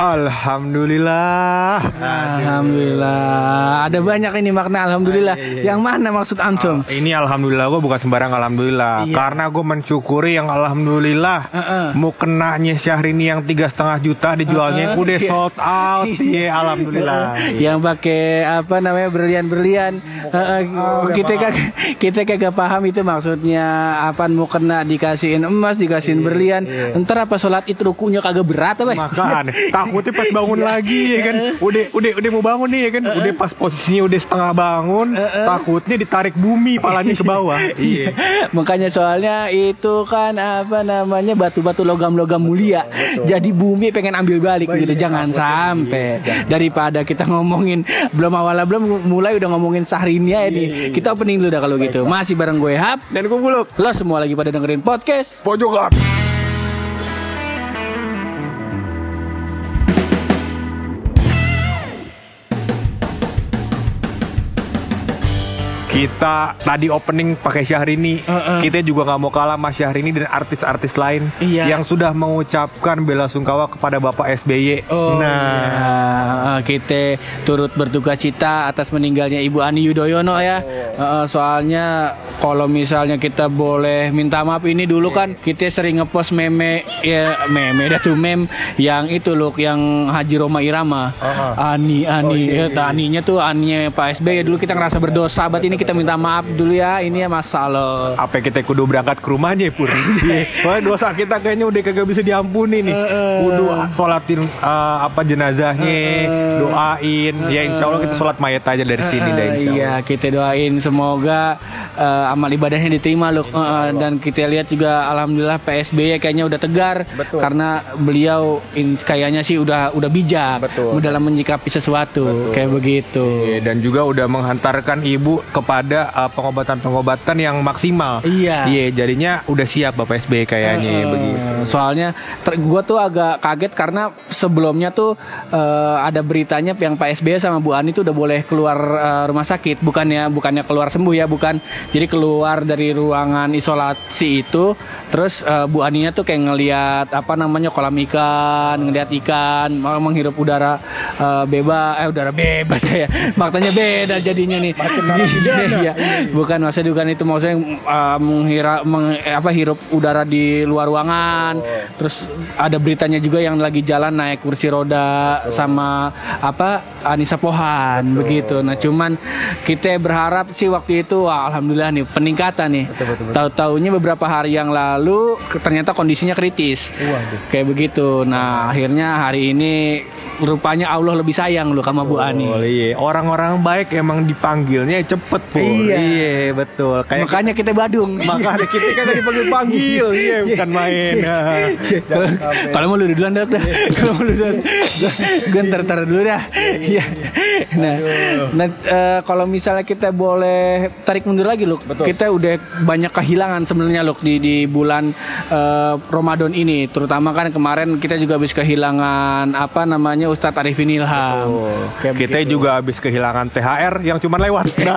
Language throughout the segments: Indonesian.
Alhamdulillah. Alhamdulillah. Ada banyak ini makna alhamdulillah. Ah, iya, iya. Yang mana maksud antum? Ini alhamdulillah gue bukan sembarang alhamdulillah Iya. karena gue mensyukuri yang alhamdulillah Heeh. mau kenanya Syahrini yang tiga setengah juta dijualnya Heeh, udah iya. sold out iya alhamdulillah Yang pakai apa namanya berlian-berlian. Heeh, kita kagak kita kagak paham itu maksudnya apa mau kena dikasihin emas, dikasihin berlian. Ntar apa sholat itu rukunya kagak berat apa? makan takutnya pas bangun lagi ya kan? Udah udah udah mau bangun nih ya kan? Udah pas posisinya udah setengah bangun takutnya ditarik bumi palanya ke bawah. Iya. Makanya soalnya itu kan apa namanya batu-batu logam-logam mulia. Jadi bumi pengen ambil balik gitu. Jangan sampai daripada kita ngomongin belum awal belum mulai udah ngomongin Sahrini ya nih. Kita opening dulu dah kalau gitu. Masih bareng gue Hap. dan gue buluk. Lo semua lagi pada dengerin podcast. pojokan kita tadi opening pakai Syahrini. Heeh. kita juga nggak mau kalah sama Syahrini dan artis-artis lain Iya. yang sudah mengucapkan bela sungkawa kepada Bapak SBY nah. ya, kita turut berduka cita atas meninggalnya Ibu Ani Yudhoyono ya. Eh, soalnya kalau misalnya kita boleh minta maaf ini dulu kan kita sering ngepost meme ya meme dah tuh meme yang itu loh yang Haji Roma Irama. Ani Ani ya, Aninya tuh Aninya Pak SBY dulu kita ngerasa berdosa buat ini kita minta maaf dulu ya ini ya masalah. apa kita kudu berangkat ke rumahnya pur? Iya. soalnya dosa kita kayaknya udah kagak bisa diampuni nih. Kudu sholatin eh, apa jenazahnya doain. Ya insya Allah kita sholat mayat aja dari sini dah insya Allah. Iya, kita doain. Semoga eh, amal ibadahnya diterima loh. Eh, dan kita lihat juga alhamdulillah PSBY kayaknya udah tegar. Karena beliau in- kayaknya sih udah udah bijak Betul. dalam menyikapi sesuatu. Kayak begitu. Iya, dan juga udah menghantarkan ibu kepada uh, pengobatan-pengobatan yang maksimal. Iya. Iya, jadinya udah siap Bapak SBY kayaknya Eh, begitu. Soalnya gue tuh agak kaget karena sebelumnya tuh eh, ada beritanya yang Pak SBY sama Bu Ani tuh udah boleh keluar eh, rumah sakit, bukannya bukannya keluar sembuh ya, bukan. Jadi keluar dari ruangan isolasi itu, terus eh, Bu Aninya tuh kayak ngelihat apa namanya kolam ikan, ngelihat ikan, mau menghirup udara eh, bebas, eh udara bebas ya, maknanya beda jadinya nih. Iya, bukan maksudnya bukan itu maksudnya uh, menghira meng- apa hirup udara di luar ruangan. Terus ada beritanya juga yang lagi jalan naik kursi roda sama apa Anissa Pohan begitu. Nah, cuman kita berharap sih waktu itu wah, alhamdulillah nih peningkatan nih. Tahu-taunya beberapa hari yang lalu ternyata kondisinya kritis. Kayak begitu. Nah, akhirnya hari ini rupanya Allah lebih sayang loh sama Bu Ani. Oh, iya. Orang-orang baik emang dipanggilnya cepet pur. Iya. betul. Kayak Makanya kita Badung. makanya kita kagak dipanggil-panggil. Iya, bukan main. Kalau kalau mau lu duluan dah. Kalau mau lu duluan. Gue ntar ntar dulu dah. Iya. Nah, nah eh, kalau misalnya kita boleh tarik mundur lagi loh. Kita udah banyak kehilangan sebenarnya loh di di bulan eh, Ramadan ini. Terutama kan kemarin kita juga habis kehilangan apa namanya Ustadz Arifin Ilham. Kita begitu. juga habis kehilangan THR yang cuma lewat. Nah,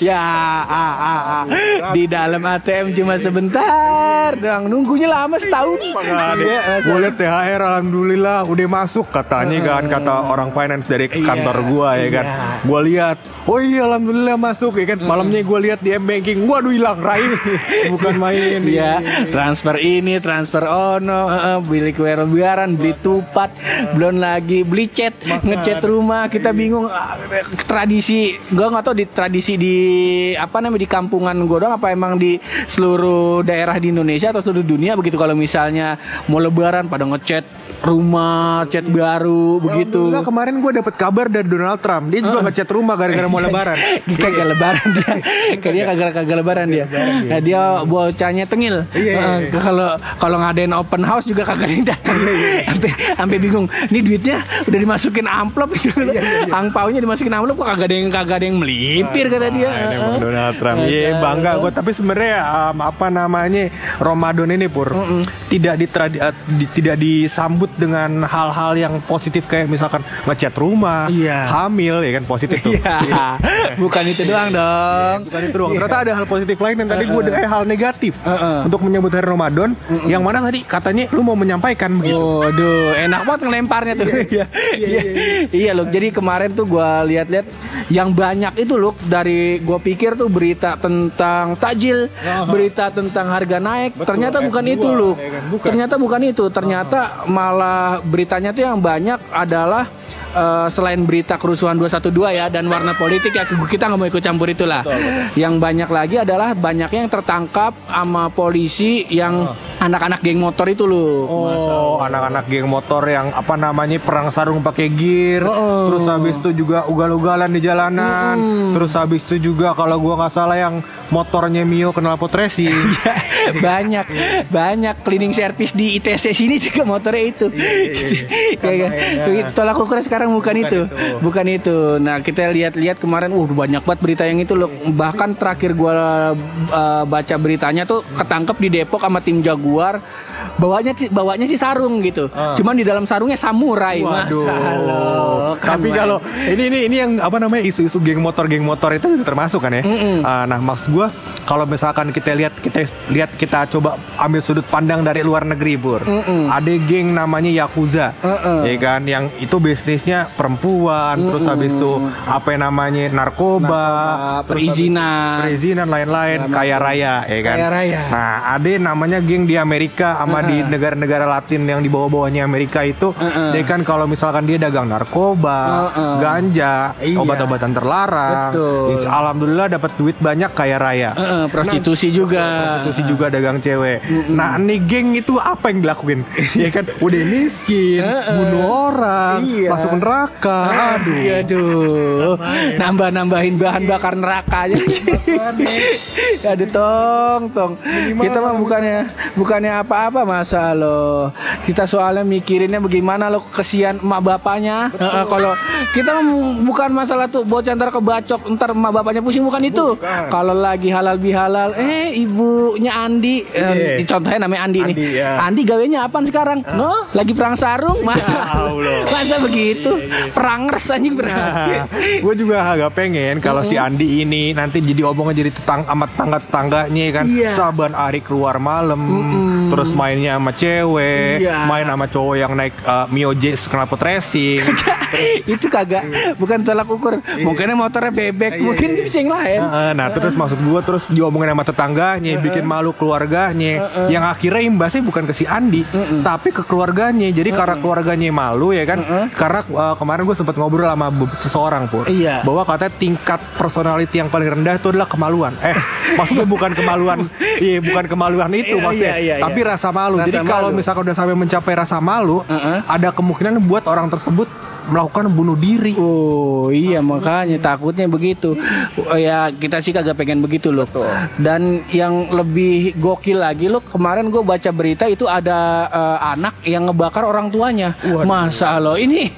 ya, ya, ah, ah, ah. di dalam ATM cuma sebentar, doang nunggunya lama setahun. Iya, Gue liat THR alhamdulillah udah masuk katanya kan kata orang finance dari kantor gua ya kan. Iya. Gua lihat, oh iya alhamdulillah masuk ya kan. Malamnya gua lihat di M banking, waduh hilang raih. Bukan main. Iya, transfer ini, transfer ono, heeh, beli kue lebaran, beli tupat, belum lagi beli cat, ngecat rumah. Kita bingung ah, tradisi, gua nggak tahu di tradisi di apa namanya di kampungan gua doang apa emang di seluruh daerah di Indonesia atau seluruh dunia begitu kalau misalnya mau lebaran pada ngecat rumah, cat baru begitu. Kemarin gua dapat kabar dari Donald Trump. Dia juga ngecat rumah gara-gara mau lebaran. kagak lebaran dia. Kayak dia kagak kagak lebaran dia. Nah, dia bocahnya tengil. Iya, Eh, kalau kalau ngadain open house juga kagak datang. Sampai sampai bingung nih duitnya udah dimasukin amplop itu angpaunya dimasukin amplop kok kagak ada yang kagak ada yang melipir kata dia. Ini Donald Trump. Iya bangga gue. Tapi sebenarnya um, apa namanya Ramadan ini pur tidak eh, di- tidak disambut dengan hal-hal yang positif kayak misalkan ngecat rumah, Iya. hamil ya kan positif tuh. Iya. Bukan itu doang dong. Bukan itu doang. Ternyata ada hal positif lain yang tadi gue dengar hal negatif Heeh. untuk menyambut hari Ramadan. Yang mana tadi katanya lu mau menyampaikan begitu. Waduh, enak banget ngelemparnya tuh. Iya, iya, iya loh. Jadi kemarin tuh gua lihat-lihat yang banyak itu loh dari gua pikir tuh berita tentang takjil, berita tentang harga naik. Ternyata S2, bukan itu loh. ya kan? Bukan. Ternyata bukan itu. Ternyata malah beritanya tuh yang banyak adalah eh, selain berita kerusuhan 212 ya dan warna politik ya kita nggak mau ikut campur itulah. Yang banyak lagi adalah banyaknya yang tertangkap sama polisi yang anak-anak geng motor itu loh. Oh, anak-anak geng motor yang apa namanya perang sarung pakai gear, terus habis itu juga ugal-ugalan di jalanan, terus habis itu juga kalau gua nggak salah yang motornya Mio knalpot racing. banyak banyak cleaning service di ITC sini juga motornya itu. Kayak kayak tolak ukur sekarang bukan, itu. itu. bukan itu. Nah kita lihat-lihat kemarin uh banyak banget berita yang itu loh. Bahkan terakhir gua uh, baca beritanya tuh ketangkep di Depok sama tim Jaguar keluar bawanya sih- bawanya sih sarung gitu cuman di dalam sarungnya samurai Waduh. Masa lo, kan Tapi kalau ini ini ini yang apa namanya isu-isu geng motor geng motor itu termasuk kan ya. Ah, nah maksud gua kalau misalkan kita lihat kita lihat kita coba ambil sudut pandang dari luar negeri pur. Ada geng namanya yakuza, ya kan yang itu bisnisnya perempuan, terus habis itu apa yang namanya narkoba, Narkoba, perizinan. perizinan lain-lain, kaya raya, ya kan. Kaya raya. Nah ada namanya geng di Amerika sama di negara-negara Latin yang di bawah-bawahnya Amerika itu, Heeh. dia kan kalau misalkan dia dagang narkoba, Heeh. ganja, Iya. obat-obatan terlarang, Betul. Alhamdulillah dapat duit banyak kaya raya. Heeh, prostitusi juga Prostitusi juga dagang cewek. Nah, nih geng itu apa yang dilakuin? ya kan, udah miskin, bunuh orang, Iya. masuk neraka. Aduh. Iya, Aduh, nambah-nambahin bahan bakar neraka aja. Aduh, tong, tong. Kita mah bukannya bukannya apa-apa masa lo. Kita soalnya mikirinnya bagaimana lo kesian emak bapaknya. Heeh, kalau kita bukan masalah tuh bocah ntar kebacok ntar emak bapaknya pusing bukan itu. Kalau lagi halal bihalal, eh ibunya Andi, eh, Iya. contohnya namanya Andi, nih. Andi, ya. Andi gawenya apaan sekarang? No, lagi perang sarung, masa? Allah. Masa begitu? Perangers anjing berarti. gue juga agak pengen kalau si Andi ini nanti jadi omongan jadi tetang sama tetangga tetangganya kan Iya. saban hari keluar malam terus mainnya sama cewek Iya. main sama cowok yang naik uh, Mio J knalpot racing. Itu kagak. Bukan tolak ukur. Mungkin motornya bebek, mungkin bisa yang lain. Nah terus maksud gue terus diomongin sama tetangganya bikin malu keluarganya. Yang akhirnya imbasnya bukan ke si Andi tapi ke keluarganya. Jadi karena keluarganya malu ya kan? Karena uh, kemarin gue sempat ngobrol sama seseorang pur. Iya. bahwa katanya tingkat personality yang paling rendah itu adalah kemaluan. Eh maksudnya bukan kemaluan. Iya bukan kemaluan itu Iya, maksudnya. iya, iya, tapi iya. rasa malu Rasa jadi kalau misalkan udah sampai mencapai rasa malu Heeh. ada kemungkinan buat orang tersebut melakukan bunuh diri Oh iya makanya takutnya begitu. Oh, ya kita sih kagak pengen begitu loh. Dan yang lebih gokil lagi loh kemarin gue baca berita itu ada eh, anak yang ngebakar orang tuanya. Masa lo ini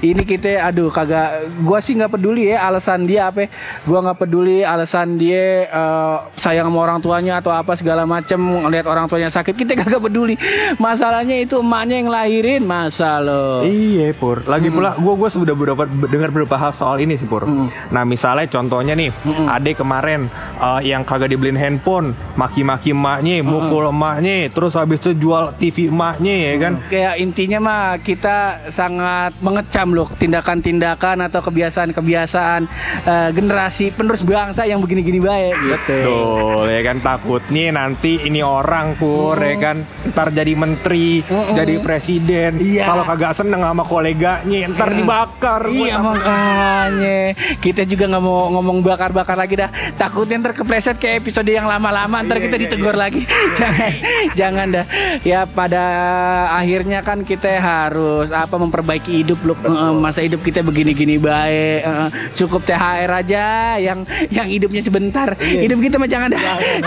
ini kita aduh kagak gue sih nggak peduli ya alasan dia apa. Gue nggak peduli alasan dia eh, sayang sama orang tuanya atau apa segala macem ngelihat orang tuanya sakit kita kagak peduli. Masalahnya itu emaknya yang lahirin masa lo. Iya pur. Lagi pula gue gue sudah beberapa dengar beberapa hal soal ini sih pur. Nah misalnya contohnya nih, ade kemarin eh, yang kagak dibeliin handphone, maki-maki emaknya, mukul emaknya, terus habis itu jual TV emaknya ya kan. Kayak intinya mah kita sangat mengecam loh tindakan-tindakan atau kebiasaan-kebiasaan eh, generasi penerus bangsa yang begini-gini baik gitu. Tuh, ya kan takutnya nanti ini orang pur, ya kan ntar jadi menteri, jadi presiden. Iya. Kalau kagak seneng sama koleganya, ntar dibakar. Gua Iya makanya kita juga nggak mau ngomong bakar-bakar lagi dah. Takutnya ntar kepleset kayak episode yang lama-lama ntar kita ditegur lagi. jangan, jangan dah. Ya pada akhirnya kan kita harus apa memperbaiki hidup loh. Eh, Masa hidup kita begini-gini baik. Eh, Cukup THR aja yang yang hidupnya sebentar. Hidup kita mah jangan dah.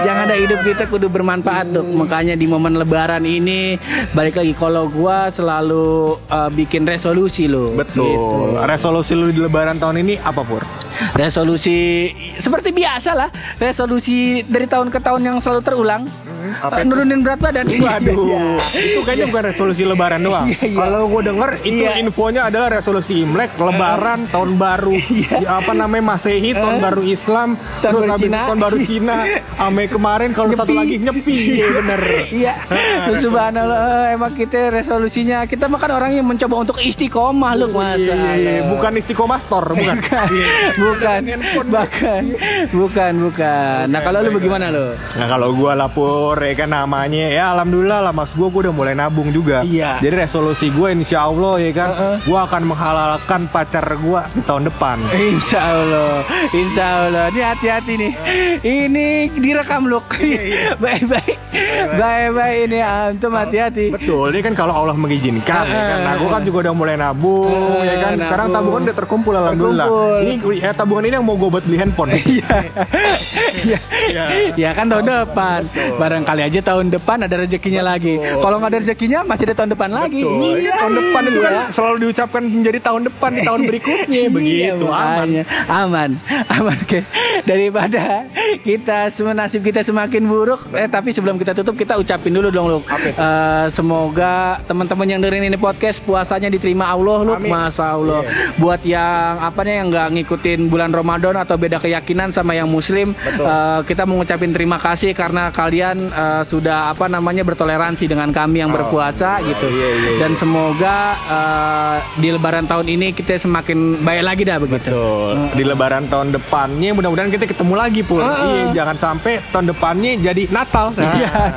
jangan dah hidup kita kudu bermanfaat tuh. Makanya di momen Lebaran ini balik lagi kalau gua selalu eh, bikin resolusi loh. Betul. Gitu. Resolusi lu di Lebaran tahun ini apa pur? Resolusi seperti biasa lah, resolusi dari tahun ke tahun yang selalu terulang. apa Eh, nurunin berat badan. Waduh, itu kayaknya bukan resolusi lebaran doang. Iya, iya. Kalau gue denger itu Iya. infonya adalah resolusi Imlek, lebaran, tahun baru, ya, apa namanya Masehi, tahun Eh. baru Islam, Tahun terus baru habis Cina. tahun baru Cina, ame kemarin kalau satu lagi nyepi, iya bener. Iya, subhanallah emang kita resolusinya kita makan orang yang mencoba untuk istiqomah lu masa. Iya, iya, iya. bukan istiqomah store, bukan. Bukan, bukan, bukan, bukan. Nah kalau lu bagaimana lu? Nah kalau gua lapor ya kan namanya ya alhamdulillah lah mas gua gua udah mulai nabung juga. Iya. Jadi resolusi gua insya Allah ya kan, Heeh. gua akan menghalalkan pacar gua di tahun depan. Insya Allah, Insya Allah. Ini hati-hati nih. Ini direkam loh. Baik-baik, baik-baik ini antum hati-hati. Betul, ini kan kalau Allah mengizinkan ya kan. Nah, gua kan juga udah mulai nabung ya kan. Sekarang tabungan udah terkumpul alhamdulillah. Terkumpul. Ini ya tabungan ini yang mau gua buat beli handphone. ya, ya kan tahun depan. Barangkali aja tahun depan ada rezekinya lagi. Kalau nggak ada rezekinya masih ada tahun depan lagi. Betul. Ini tahun depan itu kan iya. selalu diucapkan menjadi tahun depan di tahun berikutnya. Iya, begitu aman. aman. Aman oke. Daripada kita semua nasib kita semakin buruk eh tapi sebelum kita tutup kita ucapin dulu dong Luk. Eh, semoga teman-teman yang dengerin ini podcast puasanya diterima Allah Luk. Amin. masa Allah. Buat yang apa nih yang nggak ngikutin bulan Ramadan atau beda keyakinan sama yang Muslim eh, kita mengucapin terima kasih karena kalian eh, sudah apa namanya bertoleransi dengan kami yang berpuasa gitu iya, iya, dan semoga eh, di Lebaran tahun ini kita semakin baik lagi dah begitu. Betul. Di lebaran tahun depannya mudah-mudahan kita ketemu lagi pur. Ah. Iya, jangan sampai tahun depannya jadi Natal. Nah. Ya,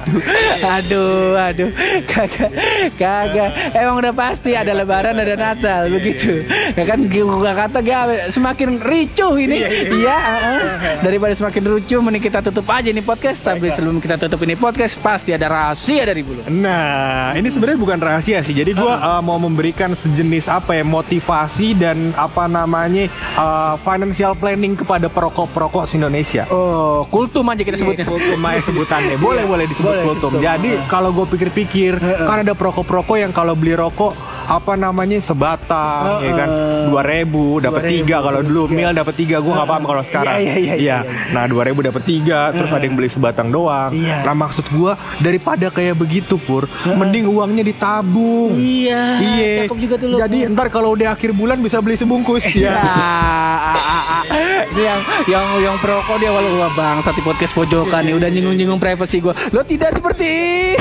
aduh, aduh, aduh, kagak, kagak. Emang udah pasti ada Lebaran, ada Natal, begitu. Ya kan, gua kata gak semakin ricuh ini, iya. heeh. Daripada semakin ricuh, mending kita tutup aja nih podcast. Tapi sebelum kita tutup ini podcast, pasti ada rahasia dari bulu. Nah, ini sebenarnya bukan rahasia sih. Jadi gua Ah. uh, mau memberikan sejenis apa ya motivasi dan apa namanya uh, financial planning kepada perokok-perokok Indonesia. Oh, kultum aja kita sebutnya. Kultum aja sebutannya boleh boleh disebut Boleh, kultum. kultum. Jadi kalau gue pikir-pikir kan ada perokok-perokok yang kalau beli rokok apa namanya? Sebatang ya kan? Dua ribu dapat 2.000, tiga. Kalau dulu mil dapat tiga gue nggak paham kalau sekarang. Iya, iya, iya, iya. nah dua ribu dapat tiga terus ada yang beli sebatang doang. Iya. nah maksud gue daripada kayak begitu pur mending uangnya ditabung. Iya, iya. Cakep juga tuh lu. jadi ntar kalau udah akhir bulan bisa beli sebungkus. Ya, ya. Ini yang yang yang perokok dia walau gua bangsa di podcast pojokan nih udah nyinggung-nyinggung privasi gua. Lo tidak seperti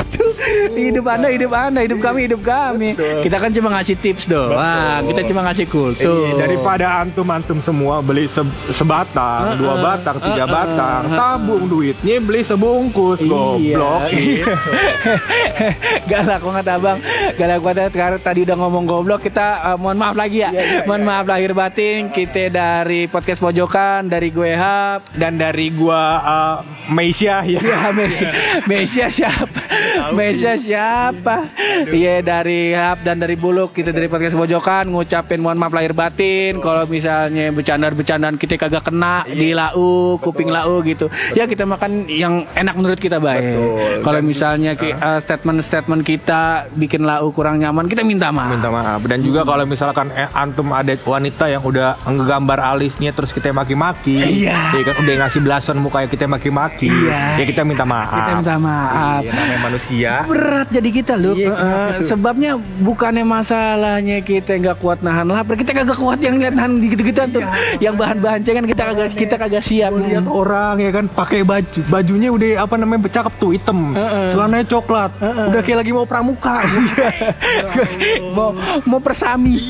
itu. Hidup Anda, hidup Anda, hidup kami, hidup kami. Kita kan cuma ngasih tips doang. Kita cuma ngasih kultur. Iya, daripada antum-antum semua beli se- sebatang, dua batang, tiga batang, tabung duitnya beli sebungkus, goblok. Iya. Galak banget abang. Galak banget karena tadi udah ngomong goblok. Kita eh, mohon maaf lagi ya. mohon maaf lahir batin. Kita dari podcast pojokan, dari gue Hap. Dan dari gua uh, Meisya ya. Ya Mesia, Mesia siapa? Mesia siapa? Iya dari Hap dan dari Buluk kita dari podcast pojokan ngucapin mohon maaf lahir batin kalau misalnya bercandaan-bercandaan kita kagak kena di lau, kuping lau gitu. Ya kita makan yang enak menurut kita baik. Kalau misalnya eh, statement-statement kita bikin lau kurang nyaman, kita minta maaf. Minta maaf. Dan juga kalau misalkan eh, antum ada wanita yang udah ngegambar alisnya terus kita maki-maki, Iya. ya kan udah ngasih belasan muka kita maki-maki, Iya. ya kita minta maaf. Kita minta maaf. Iya, namanya manusia. Berat jadi kita loh Iya, tuh? sebabnya bukannya masalahnya kita nggak kuat nahan lapar. Kita kagak kuat yang lihat nahan gitu gitu tuh. Yang bahan-bahan cengan kita kagak kita kagak siap. Lihat orang ya kan pakai baju. Bajunya udah apa namanya cakep tuh hitam. Heeh. celananya coklat. Udah kayak lagi mau pramuka. Mau mau persami.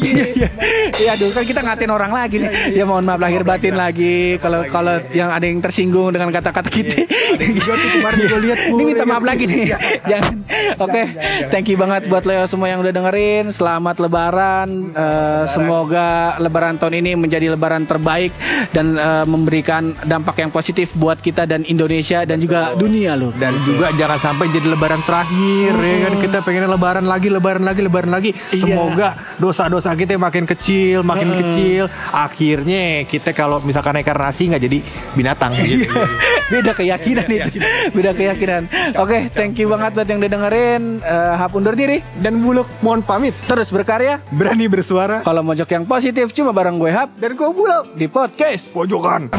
Ya aduh kan kita ngatain orang lagi nih. Ya mohon maaf lahir batin lagi. kalau kalau yang ada yang tersinggung dengan kata-kata kita. Juga tuh kemarin gua lihat, Bu. ini minta maaf lagi nih jangan. Oke thank you banget buat Leo semua yang udah dengerin. Selamat lebaran Eh, semoga lebaran tahun ini menjadi lebaran terbaik dan eh, memberikan dampak yang positif buat kita dan Indonesia dan juga dunia loh. Dan juga jangan sampai jadi lebaran terakhir ya kan? Kita pengen lebaran lagi lebaran lagi lebaran lagi. Iya. semoga dosa-dosa kita makin kecil makin kecil. Akhirnya kita kalau misalkan ikan nasi nggak jadi binatang. Gitu. beda keyakinan itu. beda keyakinan. Oke thank you banget buat yang udah dengerin Eh, hap undur diri dan buluk mohon pamit Terus berkarya. Berani bersuara Kalau mojok yang positif cuma bareng gue Hap dan gue pulang di podcast. pojokan.